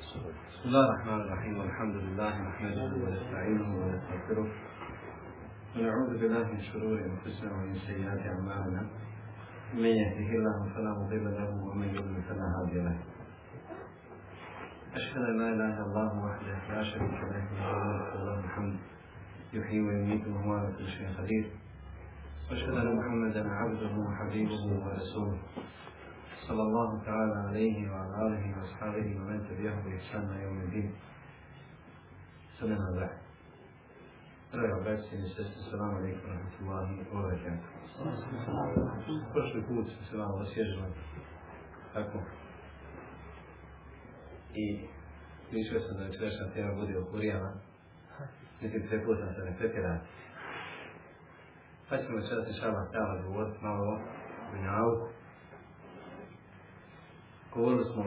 بسم الله الرحمن الرحيم والحمد لله نحمده ونستعينه ونستغفره ونعوذ بالله من شرور انفسنا ومن سيئات اعمالنا من يهده الله فلا مضل له ومن يضلل فلا هادي له أشهد أن لا إله إلا الله وحده لا شريك له له الله الحمد يحيي ويميت وهو على كل شيء قدير وأشهد أن محمدا عبده وحبيبه ورسوله صلى الله تعالى عليه وعلى آله وأصحابه ومن تبعه بإحسان يوم الدين سلام الله Draga braći i sestri, salam alaikum rahmatullahi wa barakatuh. Prošli put smo se vam osježili. Tako. I mišljio sam da je češna tema bude u kurijama. Mislim, te put sam se ne pretjera. Pa ćemo sada se šalak tava govoriti malo o njavu. Govorili smo o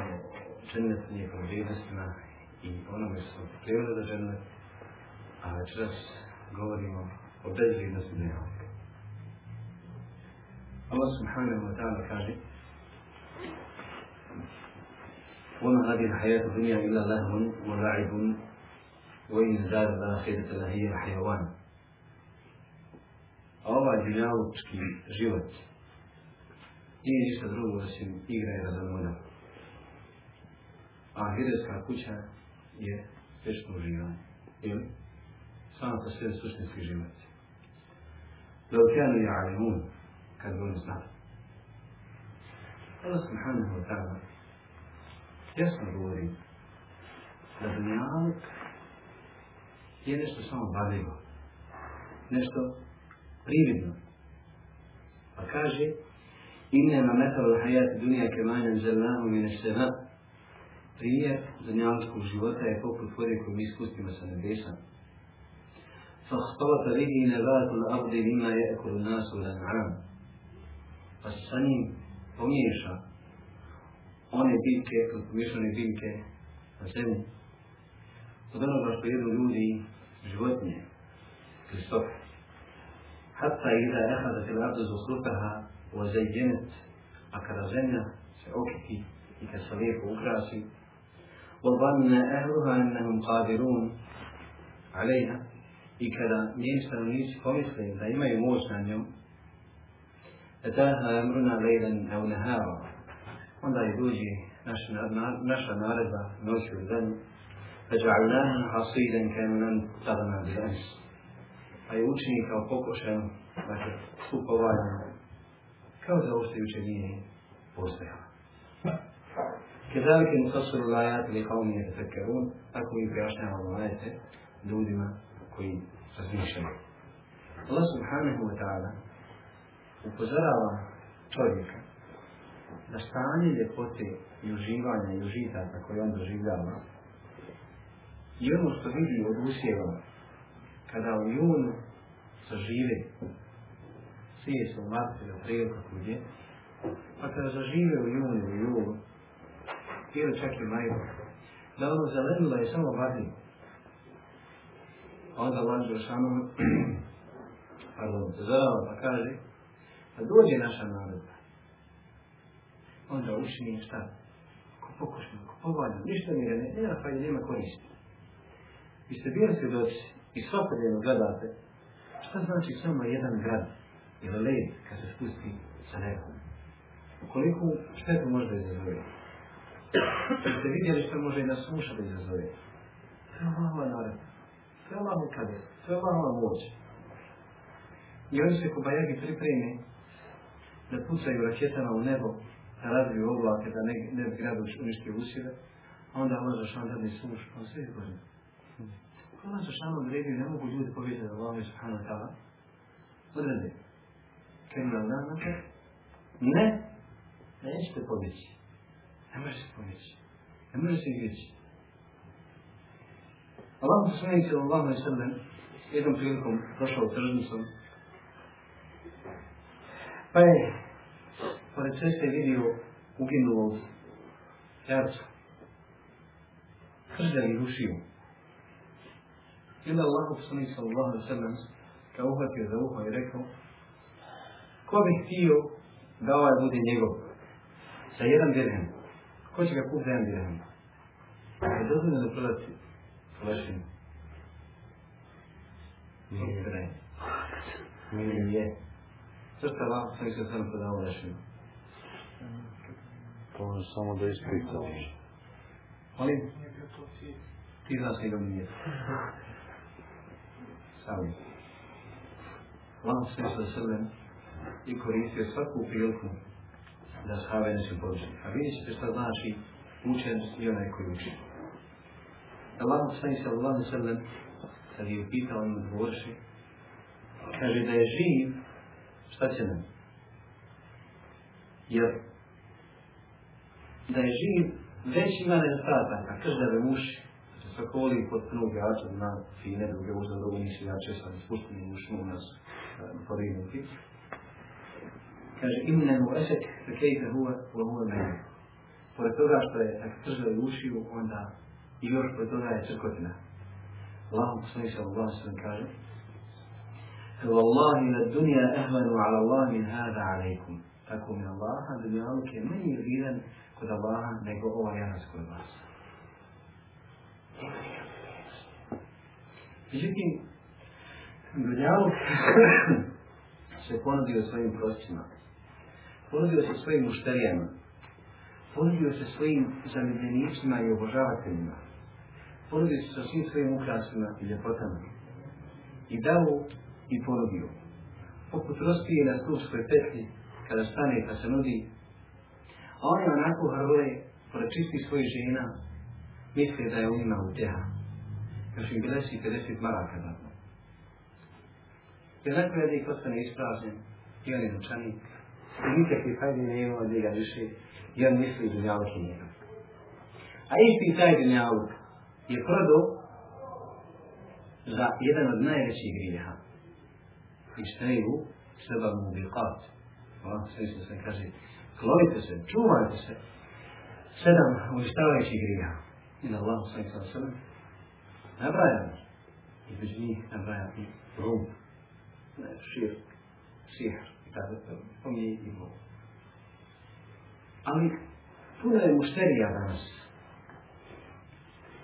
dženetu, njihovim vrijednostima i onome što smo pokrivali za dženet, a večeras govorimo o bezvrijednosti dženetu. Allah subhanahu wa ta'ala kaže وَمَا هَذِهِ الْحَيَاةُ الدُّنْيَا إِلَّا لَهْوٌ وَلَعِبٌ وَإِنْ زَارَ الْآخِرَةَ لَهِيَ الْحَيَوَانُ A ovaj dunjalučki život nije ništa drugo osim igra i razumljena ahiretska kuća je vječno uživanje. Ili samo po sve suštinski život. Da ukeanu je alimun, kad bi on znali. Allah subhanahu wa ta'ala jasno govori da dunjalik je nešto samo badljivo, nešto prividno. Pa kaže, inna ma metal hayat dunia kemanan zelnahu min ešterat prije dunjanskog života je poput vode koju mi iskustimo sa nebesa. Fahtovata vidi i nevratu na abdi vima je ekol nasu da naram. Pa sa njim pomiješa one bitke, kod pomiješane bitke na zemlji. Od onoga što jedu ljudi životnje, Kristof. Hatta i da eha da se vrata zuhrupeha o zajedjenet, a kada zemlja se okiti i kad se lijepo ukrasi, وظن أهلها أنهم قادرون عليها إي كذا نيم سانونيس فويس لين دايما يموش عن يوم أتاها أمرنا ليلا أو نهارا وندا يدوجي نشا ناربا نوشي ذن فجعلناها حصيدا كاملا تغنى بالأمس أي وشني كوكوشا لكن سوبا وايد كوزا وشي وشنيه بوزيها Thank Kedalike mu kasuru lajat li kaum je tefekerun, tako mi pojašnjavamo lajete ljudima koji razmišljamo. Allah subhanahu wa ta'ala upozorava čovjeka da stanje ljepote i uživanja i užitaka koje on doživljava i ono što vidi od usjeva kada u junu sažive svije su u martiru, prijeku, kako pa kada zažive u junu, u julu, bilo čak i majmo. Da ono zelenilo je samo vadi. Onda Allah Đelšanom, pardon, zelao pa kaže, da pa dođe naša narodba. Onda učini je šta? Ko pokušno, ko povadno, ništa nije, ne, ne, pa je nema koristi. Vi ste bili svjedoci i svakodnevno gledate šta znači samo jedan grad ili led kad se spusti sa nebom. Koliko štetu možda izazvojiti? Jeste vidjeli što može i nas muša da izazove? Sve malo je nore. Sve malo je kade. Sve malo je moć. I oni se kubajagi pripremi da pucaju raketama u nebo, da razviju oblake, da ne, ne gradu uništi usire, a onda Allah Žešan da mi suš, on sve je Božen. Allah Žešan odredio, ne mogu ljudi povijeti da Allah je Žešan od tava, odredio. Kad je Allah ne, nećete povijeti. Ne može se pomjeći. Ne može se greći. Allah poslanik se Allah na sebe jednom prilikom prošao tržnicom. Pa je pored ceste vidio uginulo jarca. Hrđa i rušio. I onda Allah poslanik se Allah na sebe ga uhvatio za uho i rekao Ko bi htio da ovaj bude njegov? Sa jedan dirhem ko će ga kupiti za jedan dirham? Ali dozvoljno da prodati flešin? Nije. Nije. Nije. Što što vam sam išao sam prodao flešinu? To je samo da ispitao. Oni? Ti znaš njegov nije. Sam. Lan sam išao srben i koristio svaku priliku da shave ne su pođeni. A vidjet ćete što znači učen i onaj koji uči. Allah sve se Allah ne sve kad je upitao na dvorši, kaže da je živ, šta će nam? Jer da je živ, već ima nedostatak, a kaže da je uši, da se koli pod prvu gaču na fine, druge možda drugi nisu jače sa ispuštenim ušnjom nas eh, podignuti, kaže imenu ešek, se kejte huve, po huve mene. Pored toga što je tak tržao i ušio, onda i još pod toga je črkotina. Allah mu sliša u glasu i kaže Wallahi la dunya ahmanu ala Allah min hada alaikum. Tako mi Allah, a dunia je manji vidan kod Allah nego ova janas kod vas. Međutim, Dunjaluk se ponudio svojim prostima ponudio se svojim mušterijama, ponudio se svojim zamedljenicima i obožavateljima, ponudio se sa svim svojim ukrasima i ljepotama, i dao i ponudio. Poput rostije na skupskoj petli, kada stane pa se nudi, a on je onako hrvoje, pročisti svoj žena, misli da je u njima uteha. Kaži im bilesi 50 maraka dana. Jednako je da ih ostane ispražen, i on je dočanik, i nikakvi fajdi ne imao od njega više i on misli dunjavuk i njega. A isti taj dunjavuk je prdo za jedan od najvećih grijeha. I šta je u sebab mu bi kat. Allah ono sve što se kaže, klovite se, čuvajte se. Sedam uvištavajućih grijeha. I na Allah sve što se ne nabrajam. I među njih nabrajam i rum. Ne, šir, sihr tada to pomijeniti Bog. Ali puno je mušterija danas.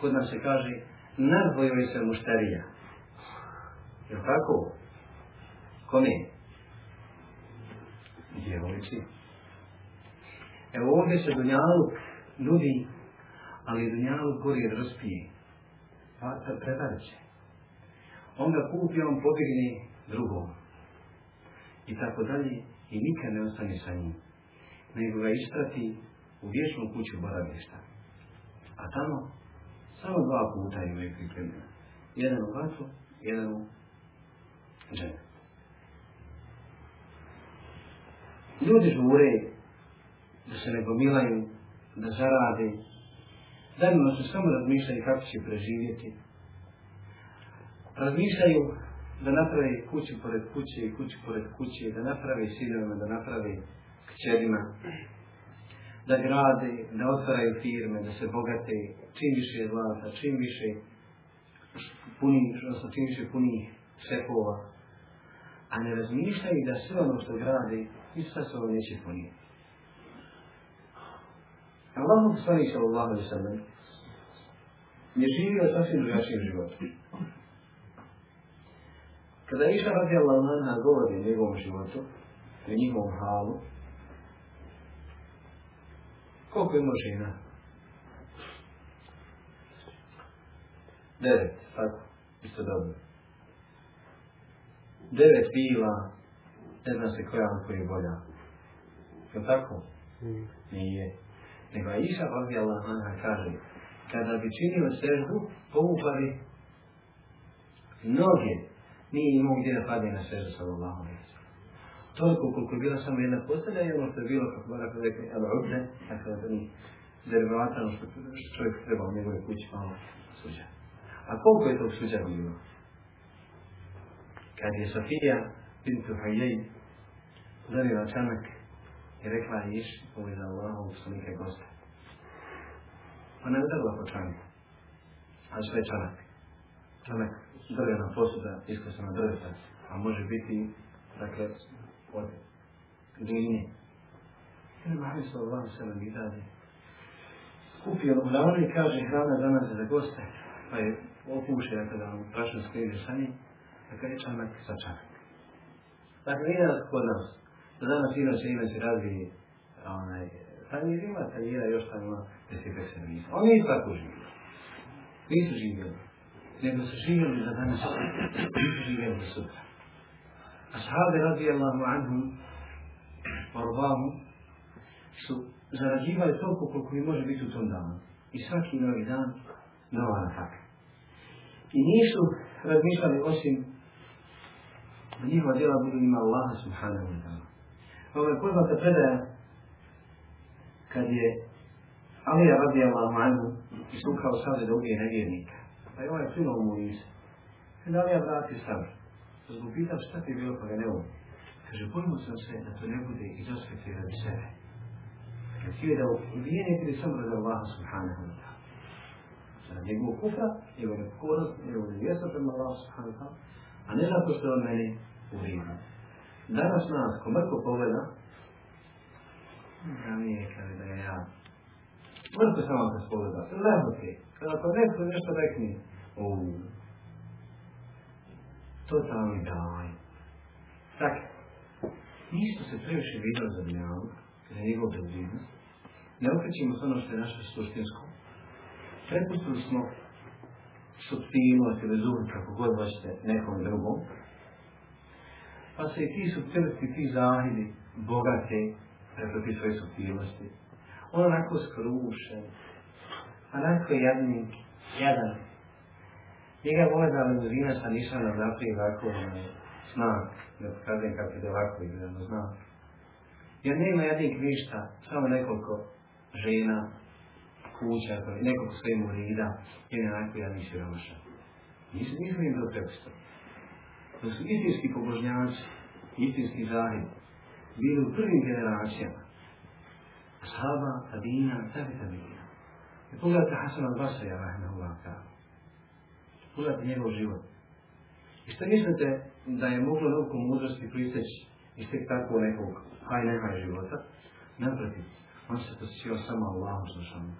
Kod nas se kaže, nadvojuje se mušterija. Je tako? Kome? Djevojci. Evo ovdje se Dunjaluk nudi, ali Dunjaluk gori raspije. Pa to predavit će. On ga kupi, on pobigne drugom i tako dalje i nikad ne ostane sa njim, nego ga istrati u vječnu kuću boravišta. A tamo samo dva puta imaju pripremljena. Jedan u vatru, jedan u džene. Ljudi žure da se ne gomilaju, da zarade, Danima se samo razmišljaju kako će preživjeti. Razmišljaju da napravi kući pored kuće i kući pored kuće, da napravi sinovima, da napravi kćerima, da grade, da otvaraju firme, da se bogate, čim više zlata, čim više puni, odnosno čim više puni šepova, a ne razmišljaju da sve ono što grade, ništa se ovo neće punijeti. Allahu poslanih sallallahu alaihi sallam je živio sasvim drugačijim životom. Kada Iša radijallahu anha govori o njegovom životu, o njegovom halu, koliko ima žena? Devet, tako, isto dobro. Devet bila, ne zna se koja vam koji je bolja. Je tako? Mm. Nije. Nego Iša radijallahu anha kaže, kada bi činio sežbu, povukali noge nije imao gdje da padne na sežu sa Allahom Jezusom. Toliko koliko je bila samo jedna postelja i ono što je bilo, kako Baraka dakle, rekli, ali ovdje, tako dakle, da to nije derivatano što, što čovjek treba u njegove kući malo pa ono suđa. A koliko je tog suđa bilo? Kad je Sofija, Pintu Hajjej, zavila čanak i rekla je iš, ovo je za Allaha u slike goste. Ona je udarila po čanku, ali sve čanak, čanak drvena posuda, iskusana drveta, a može biti, dakle, od glinje. Ili mali se od vam se nam i dalje. Kupio u ravne i kaže hrana danas za goste, pa je opuše, dakle, da vam prašno skrije sa njim, dakle, je čanak sa čanak. Dakle, ide kod nas, da danas ima se inače razvije, onaj, ta pa nije rima, ta nije još tamo, gdje se pesem nisam. Oni ipak uživio. Nisu živjeli nego su živjeli za danas živjeli za sutra. Ashabi radijallahu anhu porobamu su zarađivali toliko koliko mi može biti u tom danu. I svaki novi dan nova nafaka. I nisu razmišljali osim da njihova djela budu ima Allaha subhanahu wa ta'ala. Ovo pa je poznata predaja kad je Alija radijallahu anhu iskukao sada da ubije nevjernika a pa joj je puno ovaj umu nisa. E da li ja vratio sabr? Zbog pitam šta ti je bilo pa ga ne umu. Kaže, pojmo sam se da to ne bude iz osvete radi sebe. Kad ti je da ubijen je bilo samo radi Allaha subhanahu wa ta'ala. Za njegovu kufra, njegovu nepokornost, njegovu nevjesta prema Allaha subhanahu wa ta'ala, a ne zato što je on meni uvijen. Danas nas, ko mrko pogleda, Ja nije kada da ga ja Mrtvo samo se spogleda, sve lembo te. Kada to nešto nešto rekne, um, to tamo je daj. Dakle, nismo se previše vidjeli za dnjavu, za njegov dobrinu, ne okrećemo se ono što je naše suštinsko. Prepustili smo subtilno, televizor, kako god hoćete, nekom drugom. Pa se i ti subtilnosti, ti zahidi, bogate, prepropisuje subtilnosti, onako skrušen, onako jadni, jadan. Njega vole da mu zina sam išao na zapri ovako na ono, znak, da pokazujem kako je ovako izgledano znak. Jer nema jadnih ništa, samo nekoliko žena, kuća, nekog sve murida, jer je onako jadni siromašan. Nisu, nisu im to prepustili. To su istinski pobožnjaci, istinski zahid, bili u prvim generacijama ashaba, tabina, tabi tabina. I pogledajte Hasan al-Basrija, rahimahullah, kao. Pogledajte njegov život. I što mislite da je moglo nekom mudrosti priteći iz tek tako nekog haj pa nehaj života? Naproti, on se to sjeo samo Allahu slušanu.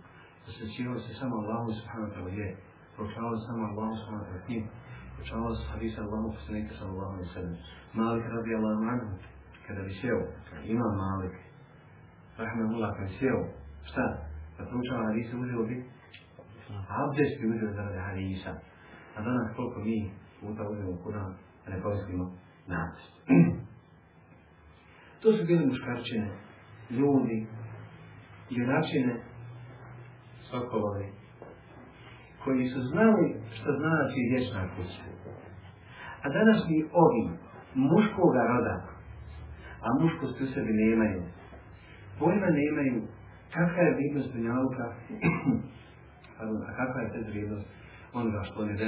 To se sjeo se samo Allahu subhanahu ta'o je. Proklao se samo Allahu subhanahu ta'o tim. Proklao se hadisa Allahu subhanahu ta'o sallahu alaihi sallam. Malik radi Allahu anhu, kada bi sjeo, imam Malik, Rahmanullah koji sjeo, šta? Da proučava Hadisa, uzeo bi? Abdest bi uzeo zaradi Hadisa. A danas koliko mi puta uzeo kuda ne koristimo nadest. to su bili muškarčine, ljudi, junačine, sokolovi, koji su znali što znači vječna kuća. A današnji ovi muškoga roda, a muškosti u sebi nemaju, pojma ne imaju kakva je vrijednost dunjaluka, pardon, a kakva je bezvrijednost onoga što oni ne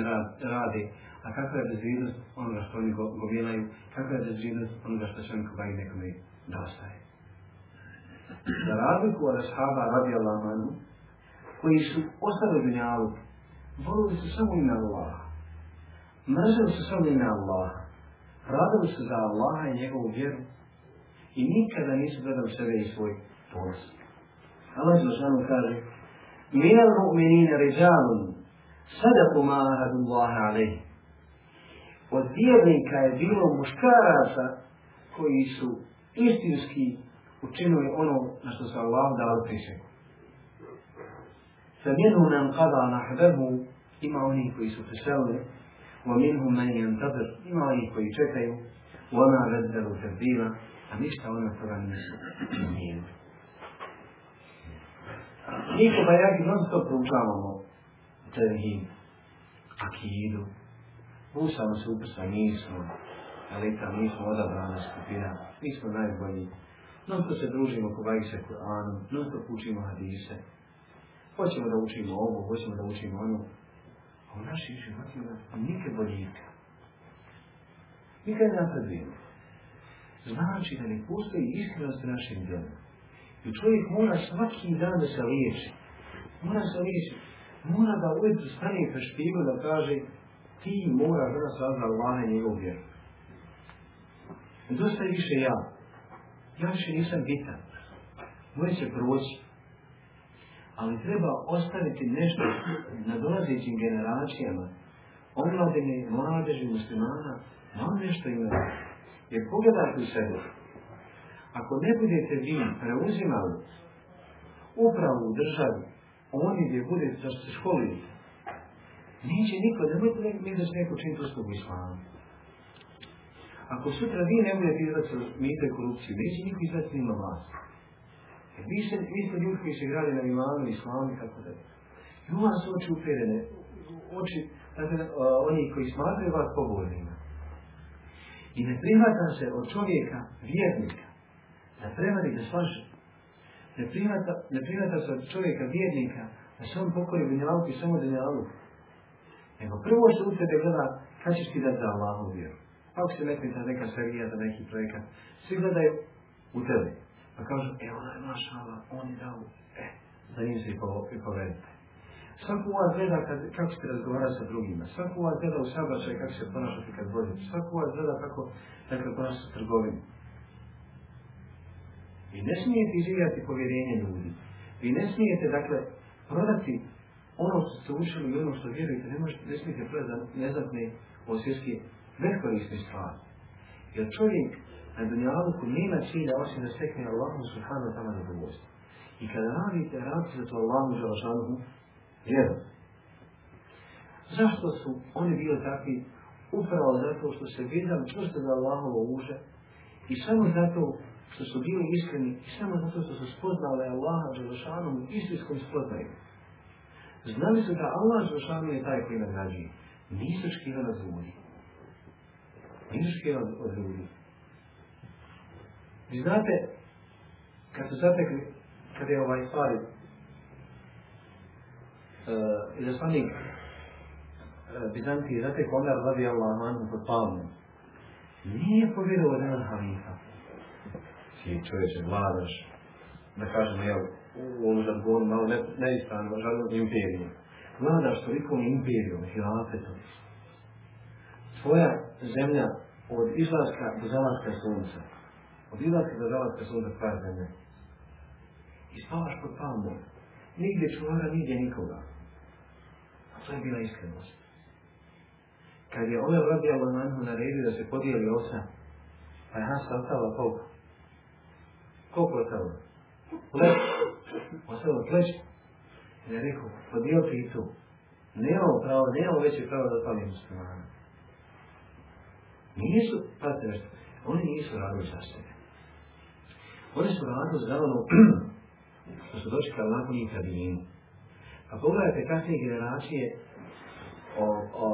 rade, a kakva je bezvrijednost onoga što oni gomilaju, kakva je bezvrijednost onoga što će neko baje nekome da ostaje. Za razliku od ashaba radi Allahmanu, koji su ostali dunjaluk, volili su samo ime Allaha, mrzili su samo ime Allaha, radili su za Allaha i njegovu vjeru, i nikada nisu gledali sebe i svoj ponos. Allah Zlašanu kaže Minal mu'minina ređalun sadaku ma'ahadu Allahe alaihi Od vjernika je bilo muškaraca koji su istinski učinili ono na što se Allah dao prisegu. Samirhu nam kada na hrvehu ima oni koji su preselili ومنهم من ينتظر إما أن يكون يشكي وما بدلوا تبديلا A ništa ono toga nisu primijenili. Mi se bajagi non stop proučavamo Tevhid, Akidu, Usamo se uprsa, nismo elita, nismo odabrana skupina, nismo najbolji. Non stop se družimo ko bajgi se Kur'anom, non stop učimo Hadise. Hoćemo da učimo ovo, hoćemo da učimo ono. A u našim životima nike boljika. Nikad ne napredujemo znači da ne postoji iskrenost našim djelom. I čovjek mora svaki dan da se liječi. Mora se liječi. Mora da uvijek stane ka špigu da kaže ti mora da sazna Allah njegov vjeru. Dosta više ja. Ja više nisam bitan. Moje će proći. Ali treba ostaviti nešto na dolazećim generacijama. Omladine, mladeži, muslimana, nam nešto imaju. Jer pogledajte u sebe. Ako ne budete vi preuzimali upravo u državi, oni gdje budete, zašto se školili, neće niko, ne budete ne, mi da će neko činiti uslugu islamu. Ako sutra vi ne budete izraći mite korupcije, neće niko izraći nima vas. Jer vi ste, vi ste ljudi koji se grade na imanu, islamu i tako da. I u vas oči uprede, oči, dakle, uh, oni koji smatraju vas pobodnim. I ne prihvata se od čovjeka vjernika da prevari da slaže. Ne prihvata, ne prihvata se od čovjeka vjernika da se on pokori vinjalavku i samo vinjalavku. Nego prvo se u tebe gleda kada ćeš ti dati za Allahu vjeru. Pa ako se metni za neka serija, za neki projekat, svi gledaju u tebe. Pa kažu, evo da je maša Allah, on je dao, e, za njim se i povedite. Svako vas gleda kad, kako ste razgovarali sa drugima. Svako vas gleda u sabačaj kako se ponašati kad vozite. Svako vas gleda kako nekako ponašati sa trgovini. Vi ne smijete izvijati povjerenje ljudi. Vi ne smijete, dakle, prodati ono što ste učili i ono što vjerujete. Ne, možete, ne smijete prodati neznatne osvijeske nekoristne stvari. Jer čovjek na dunjavuku nema cilja osim da stekne Allahom subhanu tamo na dovoljstvo. I kada radite, radite za to Allahom želašanuhu, vjera. Zašto su oni bili takvi? Upravo zato što se vidjeli čvrste na Allahovo uže i samo zato što su bili iskreni i samo zato što su spoznali Allaha Đelšanom u istinskom spoznaju. Znali su da Allah Đelšanom je taj koji nagrađuje. Nisu škira na zvuni. Nisu škira od ljudi. Vi znate, kad su zatekli, kad je ovaj Farid Eh, i da sami eh, Bizantiji, znate koga radi Allah manu pod palmom, nije povjerovo da nam halifa. Ti čovječe, vladaš, da kažemo, jel, u ovom žargonu, malo ne, neistanu, žargonu imperiju. Vladaš tolikom imperijom, hilafetom. Tvoja zemlja od izlaska do zalaska sunca, od izlaska do zalaska sunca kvar zemlje. I spavaš pod palmom. Nigdje čuvara, nigdje nikoga. To je bila iskrenost. Kad je Omer radi Allah na njemu naredio da se podijeli osam, pa je Hasa ostala koliko? Koliko je ostala? Pleš. Ostala pleš. I je rekao, podijel ti i tu. Nemamo pravo, nemamo veće pravo da palimo s nama. Nisu, pratite nešto, oni nisu radili za sebe. Oni su radili za ono što su dočekali nakon njih kabinu. A pogledajte kasnije generacije o, o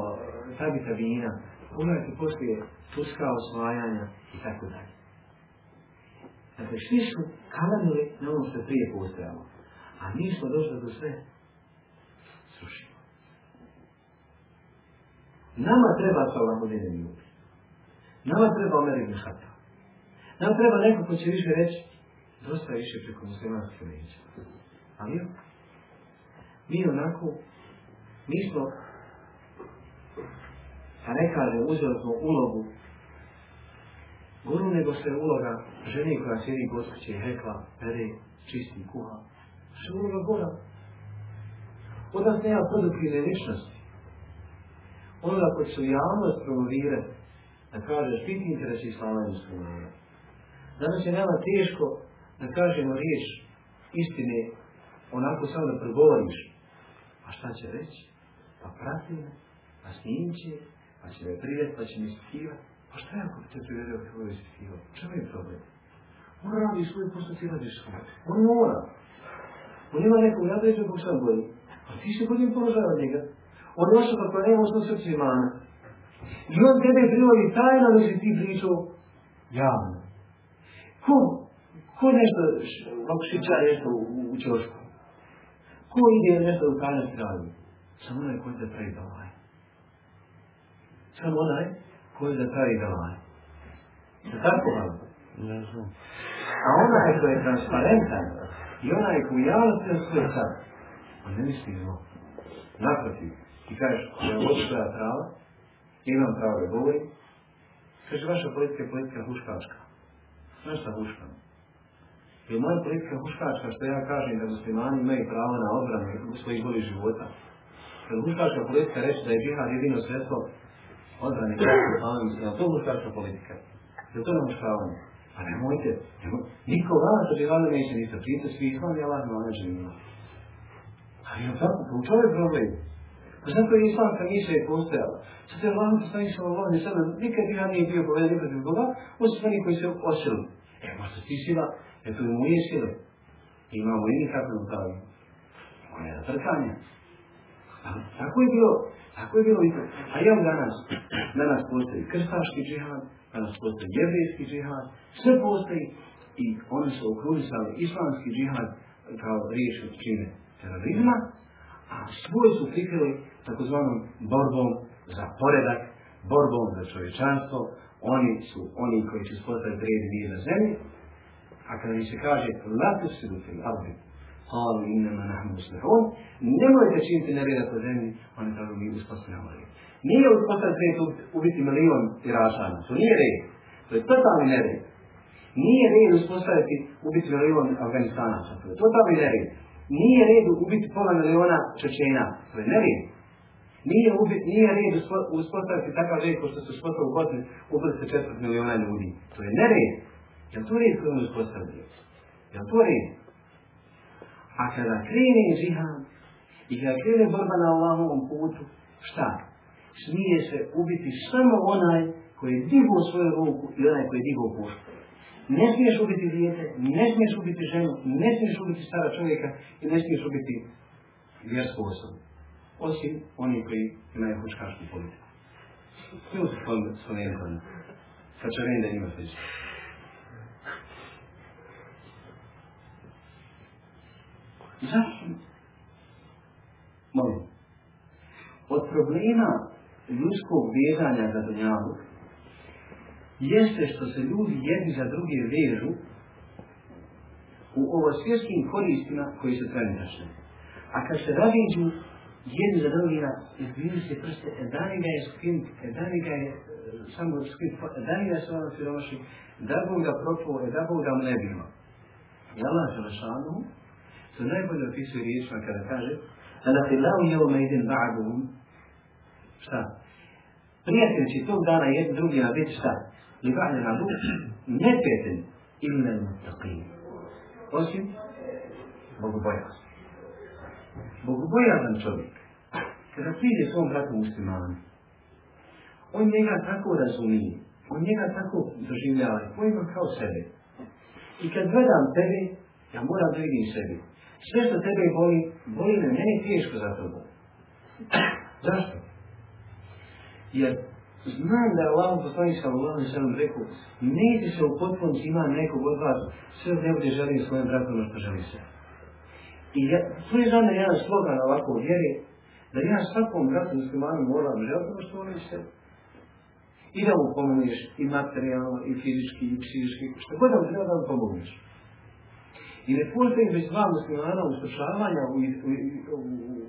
tabita vina, pogledajte poslije tuska osvajanja i tako dalje. Dakle, svi smo kamadili na ono što je prije postojalo, a mi smo došli do sve srušimo. Nama treba sa lakodine ljubi. Nama treba omeriti hata. Nama treba neko ko će više reći, dosta više preko muslimanske neće. Ali jo? mi onako nismo a ne kaže uzeli smo ulogu guru nego se uloga žene koja sjedi gospoće je rekla pere čisti kuha što je uloga gora od nas nema podupine ličnosti onda koji su javnost promovire da kažeš biti interes i slavanje muslimana danas je nama teško da kažemo riječ istine onako samo da progovoriš šta će reći, pa prati me, pa snimće, pa će me privjeti, pa će mi ispitivati. Pa šta je ako bi te privjerio kako je ispitivao? Čemu je problem? On radi svoj posao, ti radi svoj. On mora. On ima nekog nadređenog kog sam bolji. A pa ti se godin položaj od njega. On je osoba koja nema osnovu srcu imana. I on tebe privodi tajno da si ti pričao javno. Ko? Ko nešto, š, vokšića nešto u, u, u čošku? Ko ide je nešto u kanac radu? Samo onaj koji da pravi dolaj. Samo onaj koji da pravi dolaj. Je tako vam? Ne znam. A onaj koji je transparentan i onaj koji je javno se osvrsa, on ne misli zlo. Naproti, ti kažeš, ako je ovo svoja prava, imam pravo da govorim, kaže vaša politika je politika huškačka. Sve šta huškačka? je moja politika huškačka što ja kažem da muslimani imaju pravo na obranu u svojih boli života. Kad huškačka politika reče da je džihad jedino sredstvo odrane kako pa vam je to huškačka politika? Je to nam uškravanje? Pa nemojte, niko vam što bi vam neće nisa pitu, svi ih vam je vas na ono živino. Ali je tako, pa u čovjek problem. Pa znam koji islamska misla je postojala. Sad je vlan, sad nisu ovo, nisam, nikad ja nije bio povedan nikad drugoga, osim oni koji se osilu. E, možda ti sila, Jesu li mu ješile? Imamo i nikakve upravi. Ono je zatrkanje. Tako je bilo. Tako je bilo i to. A jel danas? Danas postoji krstaški džihad, danas postoji jevrijski džihad, sve postoji i oni su okružili islamski džihad kao riječ od čine terorizma, a svoje su prikrili takozvanom borbom za poredak, borbom za čovječanstvo, oni su oni koji će spostati red i na zemlji, A kada mi se kaže la tu se du fil ardi, kalu innama nahmu muslihun, nemoj da činite nevjera po zemlji, oni kažu mi uspostavljamo red. Nije uspostavljeni tu ubiti milion tirašana, to nije red. To je totalni nered. Nije red uspostaviti ubiti milion Afganistana, to je totalni nered. Nije red ubiti pola miliona Čečena, to je nered. Nije, ubi, nije red uspostaviti takav red ko što se uspostavljaju u Bosni, ubiti se četvrt miliona ljudi, to je nered. Je li to red koji on uspostavlja? Je li to red? A kada krene žihan i kada krene borba na Allahovom putu, šta? Smije se ubiti samo onaj koji je digao svoju ruku i onaj koji je digao pušku. Ne smiješ ubiti dijete, ne smiješ ubiti ženu, ne smiješ ubiti stara čovjeka i ne smiješ ubiti vjersku osobu. Osim oni koji imaju hučkašnu politiku. Tu su spomenuti. Sa čarenim da ima sveće. Zašto? Molim. Od problema ljudskog vjeranja za dunjavu jeste što se ljudi jedni za druge vežu u ovo svjetskim koristima koji su trenirašne. A kad se rađeđu jedni za druge, izgledaju se prste, e da li ga je skin, e da li e, e, ga je samo skin, e da li ga je samo siroši, da li ga propuo, e da li ga mlebimo. Jel'a Želešanu, تلاقي ولا في سوريا شو كان حاجة هذا خلاو يومئذ بعدهم شتا ريحة شي تو دار يدو يا بيت شتا لبعد العدو نبت إلا المتقين وشي Bogu bojazan. Bogu bojazan čovjek. Kada priđe svom bratu muslimanu, on njega tako razumije, on njega tako doživljava, pojma kao sebe. I kad gledam tebe, ja moram da vidim sebi. sve što tebe boli, boli me, meni teško za to boli. Zašto? Jer znam da je Allahom poslanih sa Allahom i sallam rekao, neće se u potpunic ima nekog od vas, sve od nebude želi svojim bratom što želi sve. I ja, tu je znam da jedan slogan ovako u vjeri, da ja svakom bratom muslimanom moram želiti ono što volim sve. I da mu pomeniš i materijalno, i fizički, i psihički, što god da mu treba da mu pomogniš. I ne pojete već dva muslimana uslušavanja u, u, u,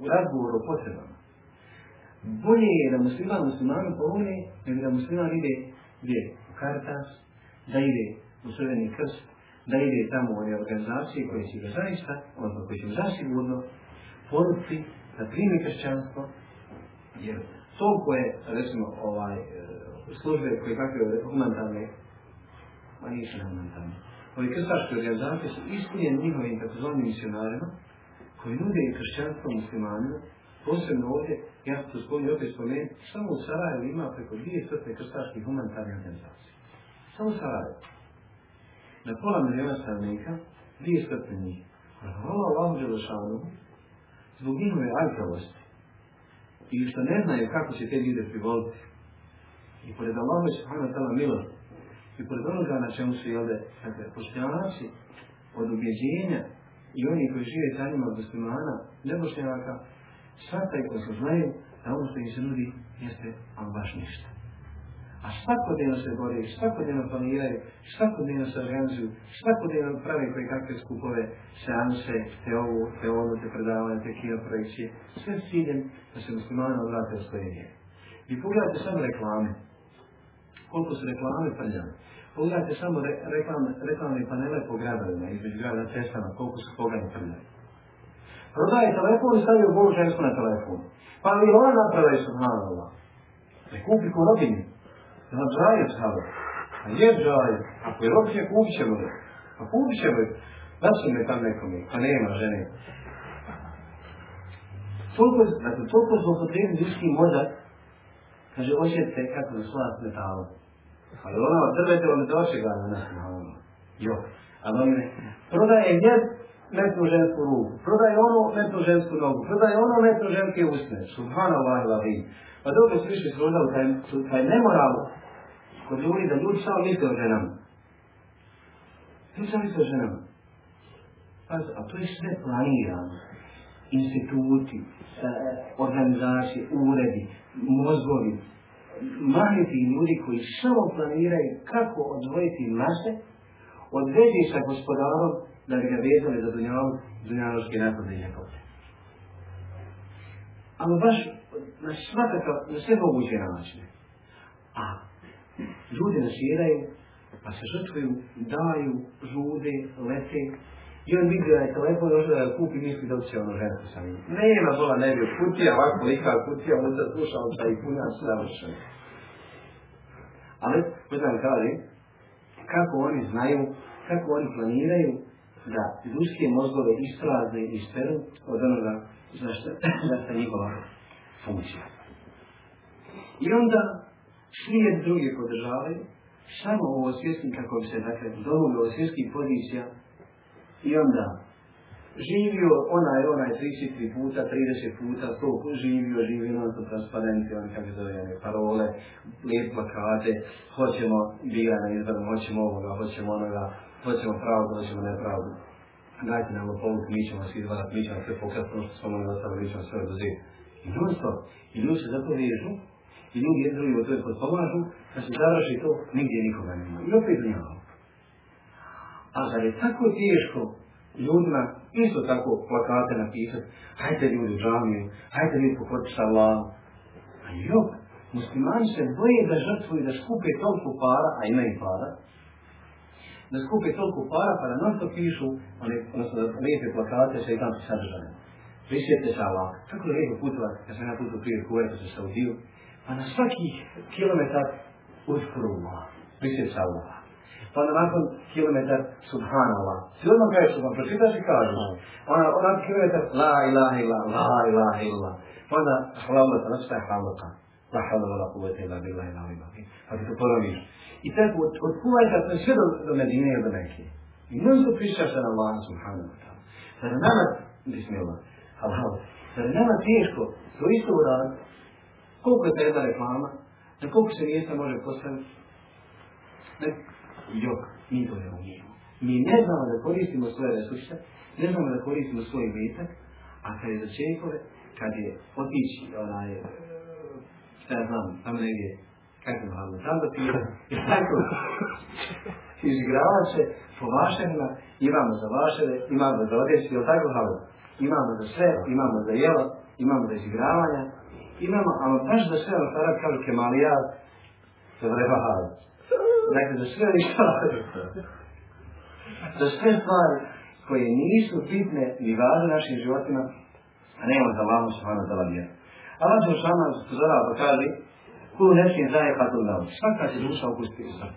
u razgovoru o potrebama. Bolje je da musliman muslimanu pomogne, nego da musliman ide gdje? U kartas, da ide u sredeni krst, da ide tamo u organizacije koje će ga zaista, odnosno koje će zasigurno poruci da primi kršćanstvo, jer to koje, recimo, ovaj, e, službe koje kakve humanitarne, ma nije humanitarne, Ovi krstaški organizacije su ispunjeni njihovim takozvanim misionarima, koji nude im kršćanstvo muslimanima, posebno ovdje, ja to spomenu opet spomenu, samo u Sarajevo ima preko dvije crte krstaški humanitarni organizacije. Samo u Sarajevo. Na pola miliona stavnika, dvije crte njih. Hvala vam Đelešanu, zbog njihove aljkavosti, i što ne znaju kako će te ljude privoliti, i pored Allahove Subhanahu wa ta'ala milosti, I pored onoga na čemu su jelde, dakle, poštenaci od ubjeđenja i oni koji žive sa njima od muslimana, nebošnjaka, svakaj ko se znaju da ono što im se nudi jeste ali baš ništa. A svakodnevno se bore, svakodnevno planiraju, svakodnevno se organizuju, svakodnevno prave koje kakve skupove, seanse, te ovo, te ono, te predavanje, te kino projekcije, sve s ciljem da se muslimani odvrate u svoje vjere. I pogledajte samo reklame, koliko su reklame prljane. Pogledajte samo re, reklame, reklame panele po gradovima, između grada na cestama, koliko su koga ne prljane. Prodaje telefon i stavio Bogu žensku na telefon. Pa li ona napravo je subhanala? Ne kupi ko robini. Je ona džajec sada. A je džajec. Ako je robinje, kupit ćemo ga. Pa kupit ćemo ga. Da se ne tam nekom je. Pa nema žene. Toliko, dakle, toliko zlopotrebi ljudski moda, kaže, osjetite kako je slavac metala. Ali ono od drveta vam doši ga na nas. Jo. Ali on prodaje jed metnu žensku ruku, prodaje ono metnu žensku nogu, prodaje ono metnu ženske usne. Subhana Allah i Lavin. Pa dobro su išli služda u taj, taj nemoral kod ljudi da ljudi samo misle o ženama. Ti sam misle o ženama. Pazi, a to je sve planirano. Instituti, eh, organizacije, uredi, mozgovi, maliti ljudi koji samo planiraju kako odvojiti mase od veđe sa gospodarom da bi ga vezali za dunjalu, dunjaloške napadne ljepote. Ali baš na svakako, na sve moguće načine. A ljudi nasjedaju, pa se žrtvuju, daju, žude, lete, I on vidi da je telefon došao da je kupi, misli da će ono žensko sa njim. Nema bola nebi u kutija, ovako lika u kutija, on da sluša od taj punja, sve Ali, pitan kaže, kako oni znaju, kako oni planiraju da ljudske mozgove isprazne i isperu od onoga za što je njihova funkcija. I onda slijed drugi podržavaju, samo ovo svjesni kako bi se, dakle, dovoljno ovo svjesni pozicija I onda, živio onaj, onaj 33 puta, 30 puta, to živio, živio na to transparente, on kako zove, parole, lijep plakate, hoćemo bila na izbranu, hoćemo ovoga, hoćemo onoga, hoćemo pravdu, hoćemo nepravdu. Dajte nam lopovuk, mi ćemo svi dva, ono mi ćemo sve pokrat, ono što smo mogli da stavili, mi ćemo sve dozir. I non stop, i ljudi se zato vežu, i ljudi jedni drugi u toj kod pomažu, znači završi to, nigdje nikoga nema. I opet nijemo. A zar je tako teško ljudima isto tako plakate napisati hajte ljudi u džamiju, hajte ljudi pokoriti sa Allah. A jok, muslimani se boje da žrtvuju, da skupe toliko para, a ima i para, da skupe toliko para pa da nam to pišu, one, odnosno da lijepe plakate sa i tamo sadržane. Prisjetite sa Allah, kako je lijepo putova, ja sam na putu prije kuva, to se sa udiju, pa na svaki kilometar uskoro Allah, prisjetite sa Allah pa nakon kilometar subhanallah. Svi odmah kaže što vam pročitaš i kaže. Ona nakon kilometar la ilaha ila, la ilaha ila. Pa onda hlavlata, znači šta je hlavlata? La hlavlata, kuvete ila, bila ila, ila. Pa ti to ponoviš. I tako, od, od kuvajta sam sve do, do Medine ili do Mekije. I mnogo su pričaš na Allah, subhanahu wa ta'ala. Sada nama, bismillah, halal, sada nama teško, to isto uradit, koliko je ta jedna reklama, na koliko se mjesta može postaviti, jok, mi to ne umijemo. Mi ne znamo da koristimo svoje resurse, ne znamo da koristimo svoj metak, a kad je za čekove, kad je otići, onaj, e, šta ja znam, tamo negdje, kako je malo, tamo ti je, je tako, izigravače, po vašenima, imamo za vašele, imamo za odjeći, je tako, halo, imamo za sve, imamo za jelo, imamo za izigravanja, imamo, ali baš za sve, ono, tada kažu, kemalijal, se vreba halo. Dakle, za sve stvari. Za sve stvari koje nisu bitne i važne našim životima, a nema za vamo se vana za vabijen. A vam se u sama zara pokazali, koju nesim zaje patu na ovu. Svaka će duša upustiti u sam.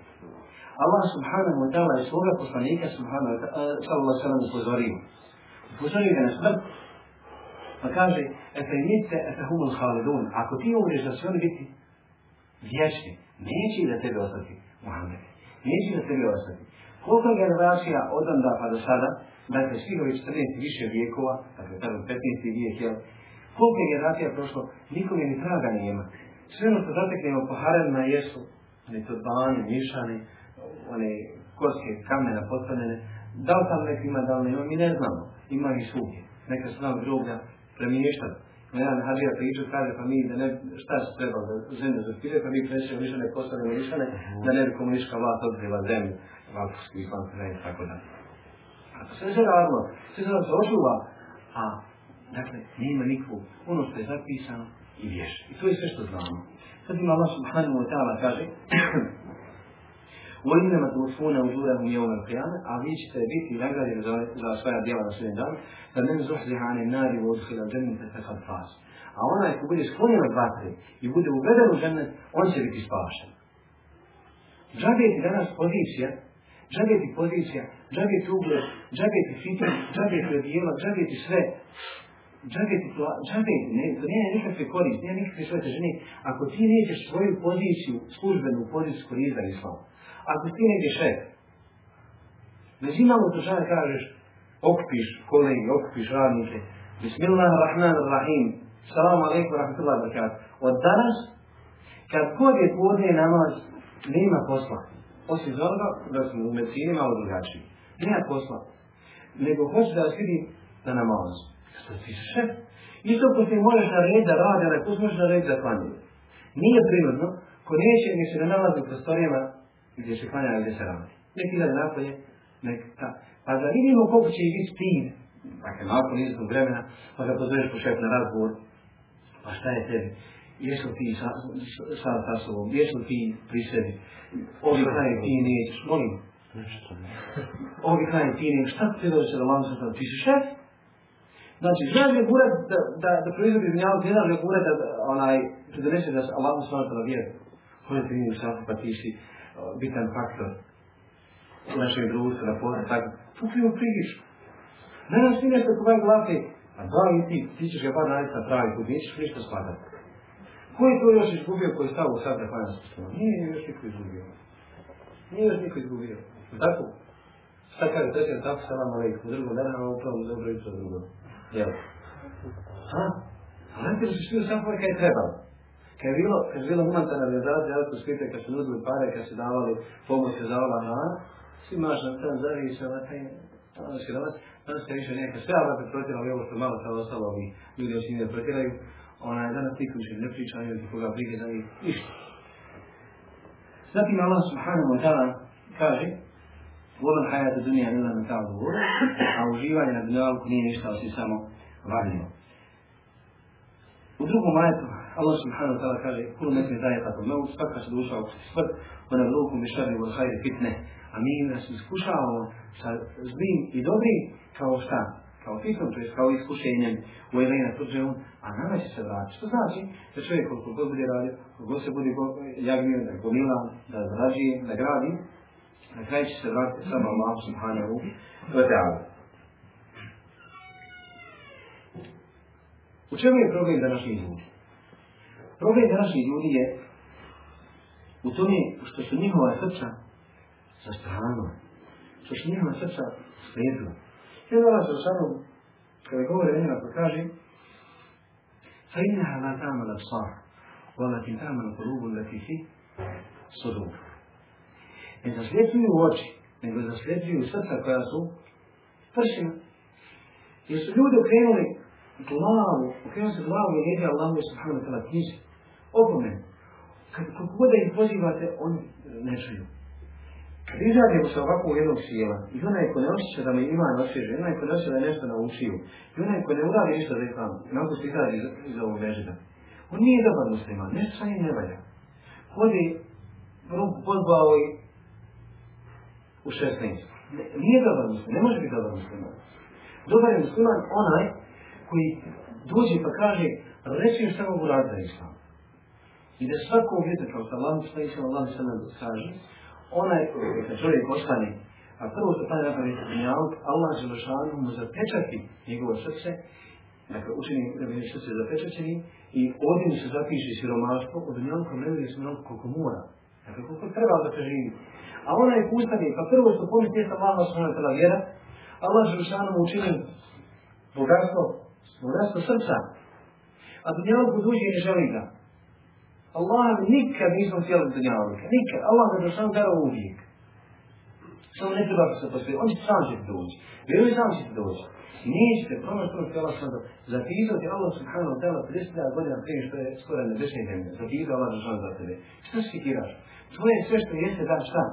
Allah subhanahu wa ta'ala i svoga poslanika subhanahu wa ta'ala eh, sallallahu sallam upozorio. Upozorio ga na smrt, pa kaže, efe nite efe humul halidun, ako ti umriš da sve biti vječni, neće da tebe ostati. Muhammed. Neće da tebi ostati. Koliko generacija od onda pa do sada, dakle, svi ovi 14 više vijekova, dakle, tamo 15. vijek, jel? Koliko je generacija prošlo, nikom je ni traga ne ima. Sve ono što zateknemo po Harem na Jesu, oni to dani, mišani, one koske kamena potvrnene, da li tamo nek ima, da li ne ima, mi ne znamo. Ima i svugdje. Neka su nam groblja premiještana. Na jedan hađija priču kaže pa mi da ne, šta se treba za zemlje za pire, pa mi preće u lišane postane u lišane, da ne bi komunička vlast odbila zemlje, valkoski, valkoski, tako da. A to sve se radilo, sve se nam se očuva, a dakle, nema nikvu, ono što je zapisano i vješ. I to je sve što znamo. Sad ima Allah subhanahu wa ta'ala kaže, وإنما توفون أجورهم يوم القيامة أعطيك تأبيتي لغاية لأسفايا ديالة رسول الله فمن زحزح عن النار وادخل الجنة فقد فاز A onaj ko bude sklonjen od vatre i bude uveden u žennet, on će biti spašen. Džabije ti danas pozicija, džabije ti pozicija, džabije ti ugled, džabije ti fitan, džabije ti odijelo, džabije ti sve. Džabije ti, džabije ti, ne, to nije nikakve korist, nije nikakve sve težine. Ako ti nećeš svoju poziciju, službenu poziciju koji je izdali slavu, ako ti negdje še, mezi znači, malo države kažeš, okpiš kolegi, okpiš radnike, Bismillah, Rahman, Rahim, Salamu alaikum, Rahmatullahi, Barakat. Od danas, kad god je podne namaz, nema posla. Osim zorba, da smo u medicini malo drugačiji. Nema posla. Nego hoće da vas vidi na namaz. Što ti še? Isto ko ti možeš na red da radi, ali ko možeš na red da klanje. Nije prirodno, ko neće mi se ne nalazi u prostorijama gdje se klanja i gdje se radi. Nek izad napolje, nek ta. Pa da vidimo koliko će i biti stin, dakle, malo nizadno vremena, pa da pozveš po šef na razgovor, pa šta je tebi? Jesu ti sa, sa, sa sobom, jesu ti pri sebi? Ovi kraj ti neć, molim. Nešto ne. Ovi kraj ti neć, šta ti treba se da vam sam tamo? Ti si šef? Znači, želim je gura da, da, da proizvodi zmijavu, ti znam je gura da, onaj, da donese da se Allah sam tamo vjeru. Ko je ti nije u sam, pa ti si, bitan faktor našeg društva, na pohled, tako, to se ima prigiš. Ne nam svi nešto kovaj glavi, a da li ti, ti ćeš ga pa naći na pravi put, nećeš ništa spadati. Ko je to još izgubio koji je stavio sad na kvajan sustavu? Nije još niko izgubio. Nije još niko izgubio. Tako? Sad kada treći na tapu, salam alaikum, u drugom dana, a upravo dobro jutro drugom. Jel? A? A ne ti li se štio sam kada je trebalo? Kad je bilo, kad je bilo humanitarna organizacija, jako svijete, kad su nudili pare, kad su davali pomoć za Allah na Allah, svi maš na tam zari i sve na taj, ono se više nekako sve Allah pretrotila, ali ovo što malo sad ostalo, ovi ljudi još nije pretiraju, ona je danas tiku više ne priča, ne znam koga brige za njih, ništa. Zatim Allah subhanahu wa ta'ala kaže, Volan hajata dunija nema na ta'u dovoru, a uživanje na dunjavku nije ništa, osim samo vadimo. U drugom majetu, Allah subhanahu wa ta'ala kaže kul nekne daje tako mnogu, svaka će duša u svrt, ona u ruku mi šarni u odhajde fitne. A mi nas iskušavamo sa zlim i dobrim kao šta? Kao fitnom, to je kao iskušenjem u Elena tuđevom, a nama će se vrati. Što znači da čovjek koliko god bude radio, koliko se bude jagnio, da gomila, da zrađi, da gradi, na kraju će se vratiti samo Allah subhanahu wa ta'ala. U čemu je problem današnjih ljudi? Problem današnjih ljudi je u tome što su njihova srca sa stranom. Što su njihova srca slijedila. I onda vas Rosanu, kada govore o njima, pa kaže Fa inna ha la ta'ma la sah, wa la ti ta'ma la korubu la ti fi sudur. Ne zaslijedljuju oči, nego zaslijedljuju srca koja su pršina. Jer su ljudi okrenuli glavu, okrenuli se glavu i jedi Allahu subhanahu wa ta'la knjizu. Ovome, kad kogude ih pozivate, oni ne žiju. Kad izradimo se ovako u jednog sjela, i onaj ko ne osjeća da me ima nosježe, i onaj ko ne osjeća da je nešto naučio, i onaj ko ne uradi ništa da je tamo, nego se izradi iz, iz ovog vežda, on nije dobar musliman, nešto sa njim ne valja. Hodi ruku podbao i u šestnicu. Nije dobar musliman, ne može biti dobar musliman. Dobar je musliman onaj koji dođe pa kaže, reći još tako u razdaj islamu. I da svako vjeta, kao što Allah s.a. Allah s.a. kaže, onaj kada čovjek ostane, a prvo što taj napravi sa dunjavog, Allah će došavati mu zapečati njegovo srce, dakle učini da bi srce zapečaćeni, i odim se zapiši siromaštvo, od dunjavog ne vidi se mnogo koliko mora, dakle koliko treba da se živi. A onaj ko ustane, pa prvo što pomis tijesta Allah s.a. tada vjera, Allah će došavati mu učini bogatstvo, bogatstvo srca, a dunjavog uduđi i ne želi ga. Allah nikad nismo htjeli u dunjalu, nikad. Allah nam je sam dara uvijek. Samo ne treba se posvijeti, on će sam će doći. Vjeruj sam će doći. Nećete pronaći ono što Allah sam da. Za ti izod je Allah subhanahu wa ta'ala 30 godina prije što je skoro nebešnje zemlje. Za ti izod Allah da sam za tebe. Što si kiraš? Tvoje sve što jeste da šta?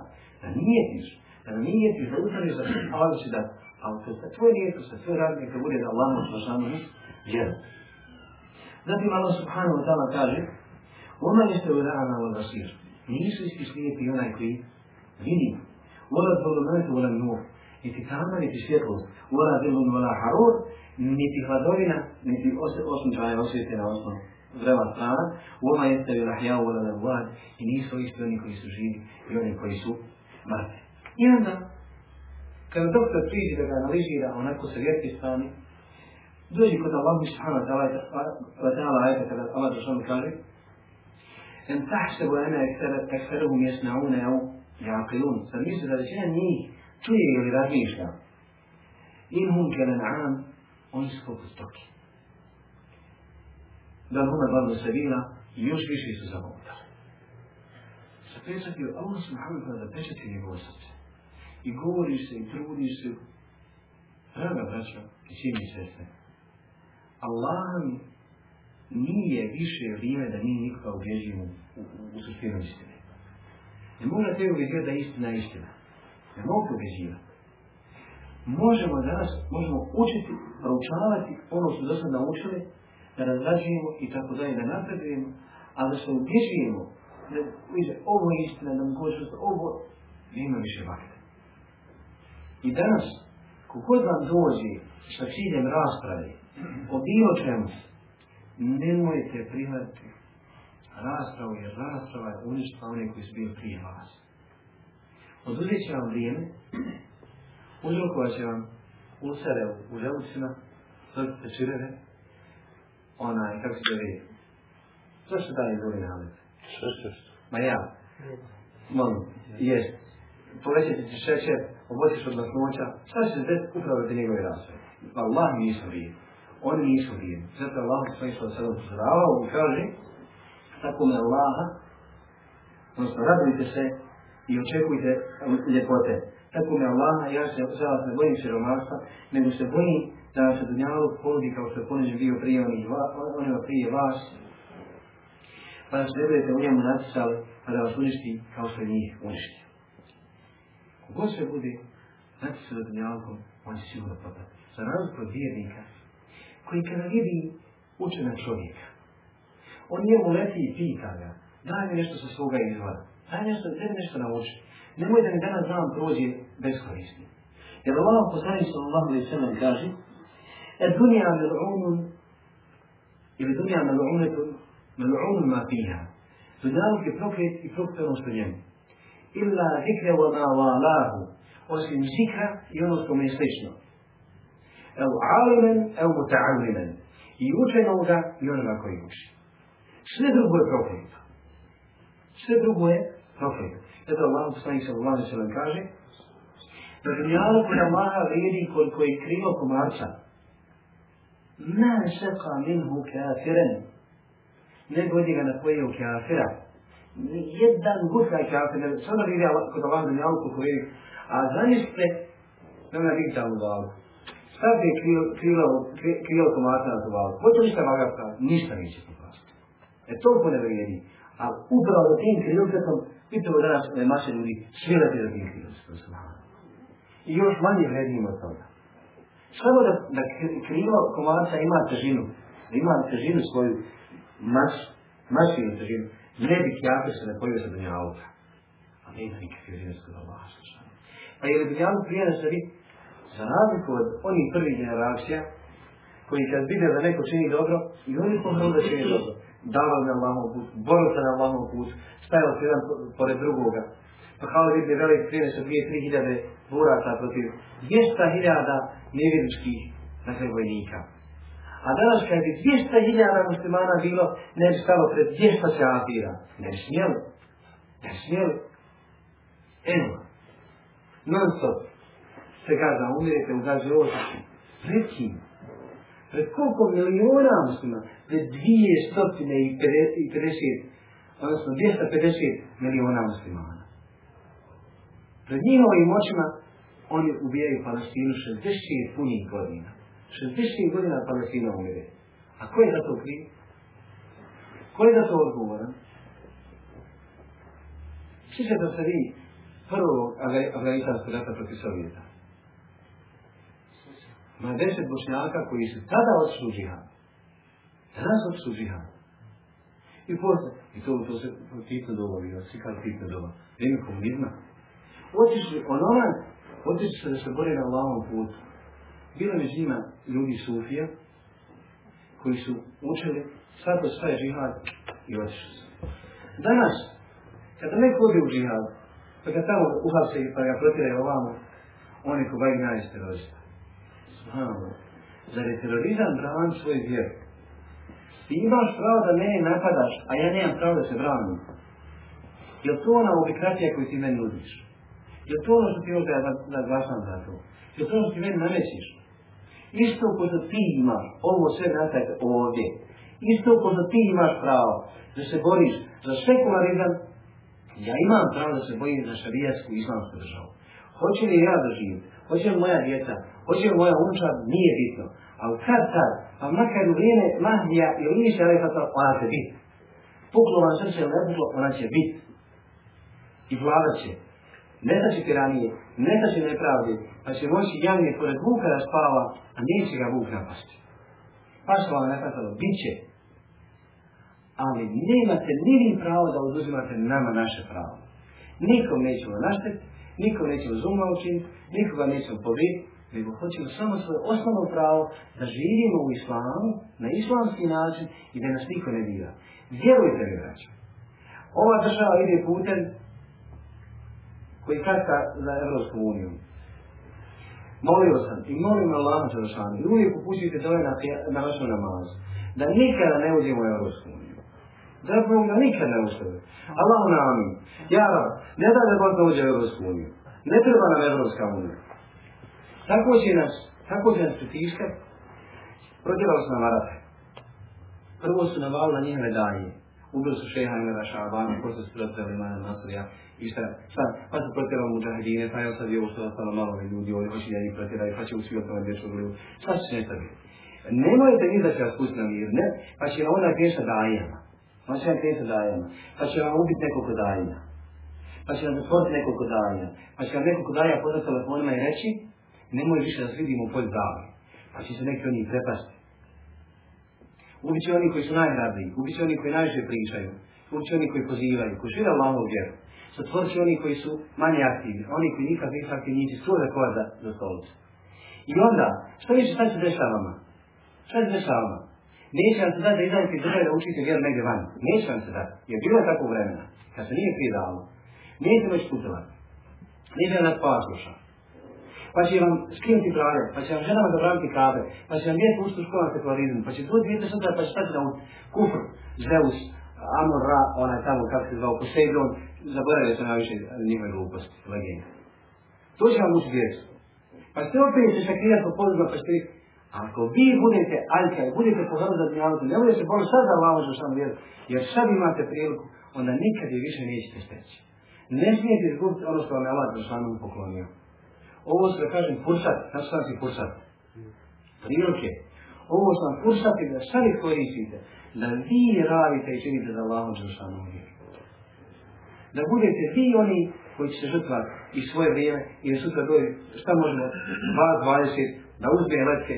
Da nijetiš. Da nijetiš, da utrani za što Allah će da. Ali to je tvoje nijetu sa tvoje radnje kao bude da Allah nam subhanahu wa ta'ala vjeru. Zatim Allah subhanahu wa ta'ala kaže Ona je se urana u nasir. Nisu isti slijepi onaj koji vidi. Ona je bilo nojte u nam nur. I ti tamo niti svjetlost. Ona je bilo nojna harur. Niti hladovina, niti osim čaja osvijete na osnovu zrela strana. Ona je se urahja u nam vlad. I nisu isti oni koji su živi i oni koji su mrtvi. I onda, kada doktor priđe da ga analizira onako sa vjetke strane, dođi kod Allah mi sa hana, da je ta ajta kada Allah došao mi kaže, en tahsebu ene ekferuhum jesnaune au jaqilun. Sad misli da većina njih čuje ili razmišlja. In hum kelen an, oni su poput toki. Da nuna badu se vila, još više su zavodali. Sa pesak je Allah subhanahu wa ta'ala pečeti njegove srce. I govoriš se i trudiš se, draga braća i sjeni sestre, Allah mi nije više vrijeme da mi nikoga ubježimo u, u, u suštinu istine. Ne mogu na tebi ubježivati da je istina istina. Ne mogu ubježivati. Možemo danas, možemo učiti, proučavati ono što do sad naučili, da razrađujemo i tako dalje, da napredujemo, a da se ubježujemo, da uđe ovo je istina, da mogu učiti ovo, nema više vakta. I danas, kukod vam dođe sa ciljem rasprave, o bilo čemu se, nemojte prihvatiti rastrao jer rastrava je uništva onih koji su bili prije vas. Oduzet će vam vrijeme, uzrokovat će vam usere u želucima, srce čirene, ona i kako se vidi. Što što dalje boli nalet? Što što? Ma ja. Molim, jest. Povećat će šećer, obosiš od nasnoća, što će se desiti upravo za njegove rastrave? Allah mi nisam vidio oni nisu vrijedni. Zato Allah sve što se odzorava, on kaže, tako me Allaha, odnosno radujte se i očekujte ljepote. Tako me Allaha, ja se za vas ne bojim siromaštva, nego se bojim da vam se dunjalo ponudi kao što je ponuđen bio prije onima prije vas, pa da se budete u njemu natisali, pa da vas uništi kao što je njih uništio. Kogod se bude natisali dunjalkom, on će sigurno potati. Za razliku od vjernika, koji kada vidi učena čovjeka, on njemu leti i pita ga, daj mi nešto sa svoga izvada, daj mi nešto, daj mi nešto nauči. Nemoj da mi danas znam prođe beskorisni. Jer Allah poslani se Allah ili sve nam kaže, et dunija me l'umun, ili dunija me l'umun, me l'umun ma piha, dunjavuk je prokret i prokretno što njemu. Illa zikre wa ma wa lahu, osim zikra i ono što mi je slično el alimen, el muta'alimen. I učenoga i onoga koji uči. Sve drugo je profeta. Sve drugo je profeta. Eto Allah, poslanik se Allah, se vam kaže, da dunjalu koja maha vidi koliko je krivo komarca, ne seka minhu kafiren, ne godi ga na koji je u kafira, jedan gutka je kafiren, samo vidi Allah, kod Allah, dunjalu koja vidi, a zamislite, ne vidi tamo Allah, šta bi krilo, krilo komarca nazvalo? Hoće li se magarca? Ništa neće pokazati. E to po nevrijedi. A upravo za tim krilcetom, pitamo danas da je maše ljudi švilati za tim krilcetom. I još manje vredimo od toga. Samo da, da krilo komarca ima težinu, da ima težinu svoju, maš, mašinu težinu, ne bih jako se ne pojio sa dunja auta. Ali ima nikakve vrijednosti da Allah slušano. Pa je li bi jako prije da se vidi, za razliku od onih prvih generacija, koji kad vide da neko čini dobro, i oni pomrlo da čini dobro. Davao na Allahom put, borio se na Allahom put, stajao se jedan pored drugoga. Pa kao vidi je velik prije nešto dvije, tri hiljade buraca protiv dvijesta hiljada nevjeričkih dakle, vojnika. A danas kad bi dvijesta hiljada muslimana bilo, ne bi stalo pred dvijesta čafira. Ne bi smijeli. Ne bi smijeli. Eno. Non stop čega da umirete u gazi ovo Pred kim? Pred koliko miliona muslima? Pred dvije stotine i pedeset, odnosno 250 miliona muslimana. Pred njihovim očima oni ubijaju Palestinu 60 punih godina. 60 godina Palestina umire. A ko je za to kriv? Ko je za to odgovoran? Sviđa da se vi prvog Afganistanskog rata protiv Sovjeta ima deset bošnjaka koji su tada odšli u džihad. Danas odšli u džihad. I posle, i to, to se Tito dovolj, ja si kao Tito dovolj, vrijeme komunizma. Otišli, on onaj, otišli se da se bore na lavom putu. Bilo među njima ljudi Sufija, koji su učili, sad od sve džihad i otišli se. Danas, kada neko odi u džihad, pa ga tamo uhase i pa ga protiraju ovamo, on je ko baj najste rođe. Subhano. Zar je terorizam bravan svoj vjer? Ti imaš pravo da mene napadaš, a ja nemam pravo da se branim. Je to ona obikratija koju ti meni nudiš? Je to ono što ti možda ja naglasam za to? Je to ono što ti meni namećiš? Isto ko što ti imaš, ovo sve nastajte ovdje, isto ko što ti imaš pravo da se boriš za sekularizam, ja imam pravo da se bojim za šarijatsku islamsku državu. Hoće li ja da živim? Hoće li moja djeca? Hoće li moja unča, nije bitno. Ali kad sad, pa makar u vrijeme Mahdija i Liša rekla to, ona će bit. Puklo vam srce ili ne puklo, ona će bit. I vladat će. Ne znači piranije, ne znači nepravdi, pa će moći javnije pored vuka da spava, a neće ga vuka pašće. Pa što vam nekada to bit će. Ali nemate ni vi pravo da oduzimate nama naše pravo. Nikom nećemo naštet, nikom nećemo zuma učiniti, nikoga nećemo pobiti, nego hoćemo samo svoje osnovno pravo da živimo u islamu, na islamski način i da nas niko ne bira. Vjerujte mi, braće, ova država ide putem koji kratka za Evropsku uniju. Molio sam i molim Allah za rašanje i uvijek upućujte dole na, na vašu namazu, da nikada ne uđemo u Evropsku uniju. Zapravo da nikad ne ustavi. Allah nam, ja ne da da Bog dođe u Evropsku uniju. Ne treba nam Evropska unija. Tako će nas, tako će nas pritiskat. Protjerali su na varate. Prvo su navali na njihove danje. Ubil su šeha Imara Šabana, ko mm. su sprotili Imara Nasrija. I šta, šta, pa su protjerali mu džahedine, pa je sad je ovo ostalo malo ljudi, ovdje hoće da ih protjerali, pa će usvijel tome dječko gledu. Šta će se nešto biti? Nemojte ni da će vas pustiti na mir, ne? Pa će vam onda kriješa dajena. Pa će vam kriješa dajena. Pa će vam ubiti nekoliko dajena. Pa će vam zatvoriti nekoliko dajena. Pa će vam nekoliko dajena pozvati telefonima i reći, nemoj više da se vidimo u polju zavrani. Pa će se neki oni prepasti. Ubiće oni koji su najradniji, ubiće oni koji najviše pričaju, ubiće oni koji pozivaju, koji žive lamo u vjeru. Sotvorit će oni koji su manje aktivni, oni koji nikad nisu aktivni, nisi služe koja za, za stolicu. I onda, što više, šta će dešava vama? Šta će dešava vama? Neće vam se dati da izadite iz da učite vjeru negdje van. Neće vam se dati, jer bilo je tako vremena, kad se nije prije dalo. Nije se moći putovati. Nije da nas pala slušati pa će vam skinuti glave, pa će vam ženama zabraniti kabe, pa će vam vjeti usku škola sekularizmu, pa će tu vidjeti sutra, pa će stati da on kufr, Zeus, Amor Ra, onaj tamo, kako se zvao, Poseidon, zaboravio se najviše njihove gluposti, legenda. To će vam usvijeti. Pa ste opet se šakrijan po podružba, pa ste Ako vi budete aljka, budete pozorni za dnjavodom, ne budete bolno sad za lavođu sam vjeru, jer sad imate priliku, onda nikad više nećete steći. Ne smijete izgubiti ono što vam je Allah Žešanom poklonio. Ovo se da kažem kursat, kako sam ti znači kursat? Prilike. Ovo sam kursat da sami koristite, da vi radite i činite za Allahom Đelšanu uvijek. Da budete vi oni koji će se žrtvati i svoje vrijeme i da sutra dođe, šta možemo, 2, 20, da uzbije letke,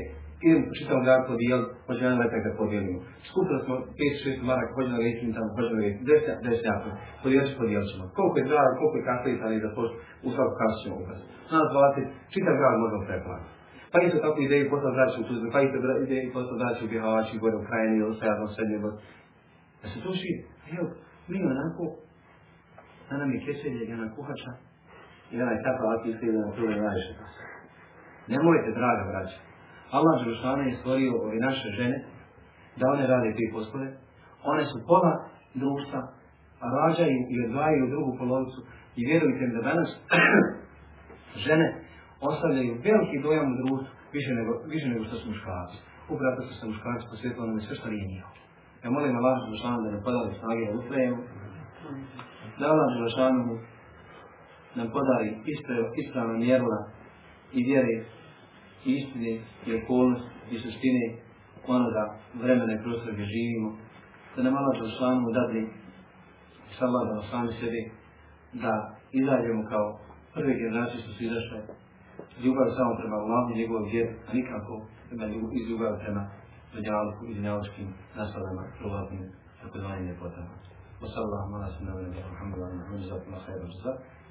ili u čitavom gradu podijel, hoćemo jedan letak da podijelimo. Skupili smo 5-6 maraka, hoćemo da recimo tamo, hoćemo da recimo, deset jasno, podijelit ćemo, podijelit ćemo. Koliko je drago, koliko je kasnije, ali da pošto u svaku kasu ćemo upast. Na nas dvati, čitav grad možemo preplatiti. Pa isto tako ideje posla vraća u Tuzbe, pa isto ideje posla vraća u Bihavači, u Gorju Krajini, ili sajadno u Srednje Bosne. Da se tuši, evo, mi onako, da nam je kečelje, jedna kuhača, jedna je tako, ali ti ste jedna tu ne najviše pasa. Nemojte, draga vraća, Allah Đelešana je stvorio ove naše žene, da one rade te poslove. One su pola društva, a rađaju i odvajaju drugu polovicu. I vjerujte mi da danas žene ostavljaju veliki dojam u društvu, više nego, više nego što su muškarci. Ubrata su se muškarci posvjetili na sve što nije njiho. Ja molim Allah Đelešana da ne podali snage u frejemu, da Allah Đelešana nam podali ispravno mjerla i vjeruje istine i okolnosti i suštine onoga vremena i prostora gdje živimo, da nam Allah Đelšanu udadi sama da sami sebi da izađemo kao prve generacije što su izašle ljubav samo prema Allahom i njegovom vjeru, a nikako prema ljubav, iz ljubav prema dunjalku i dunjalučkim nastavama i probavnim tako da ne potrebno. Wa sallallahu ala sallam wa rahmatullahi wa barakatuh.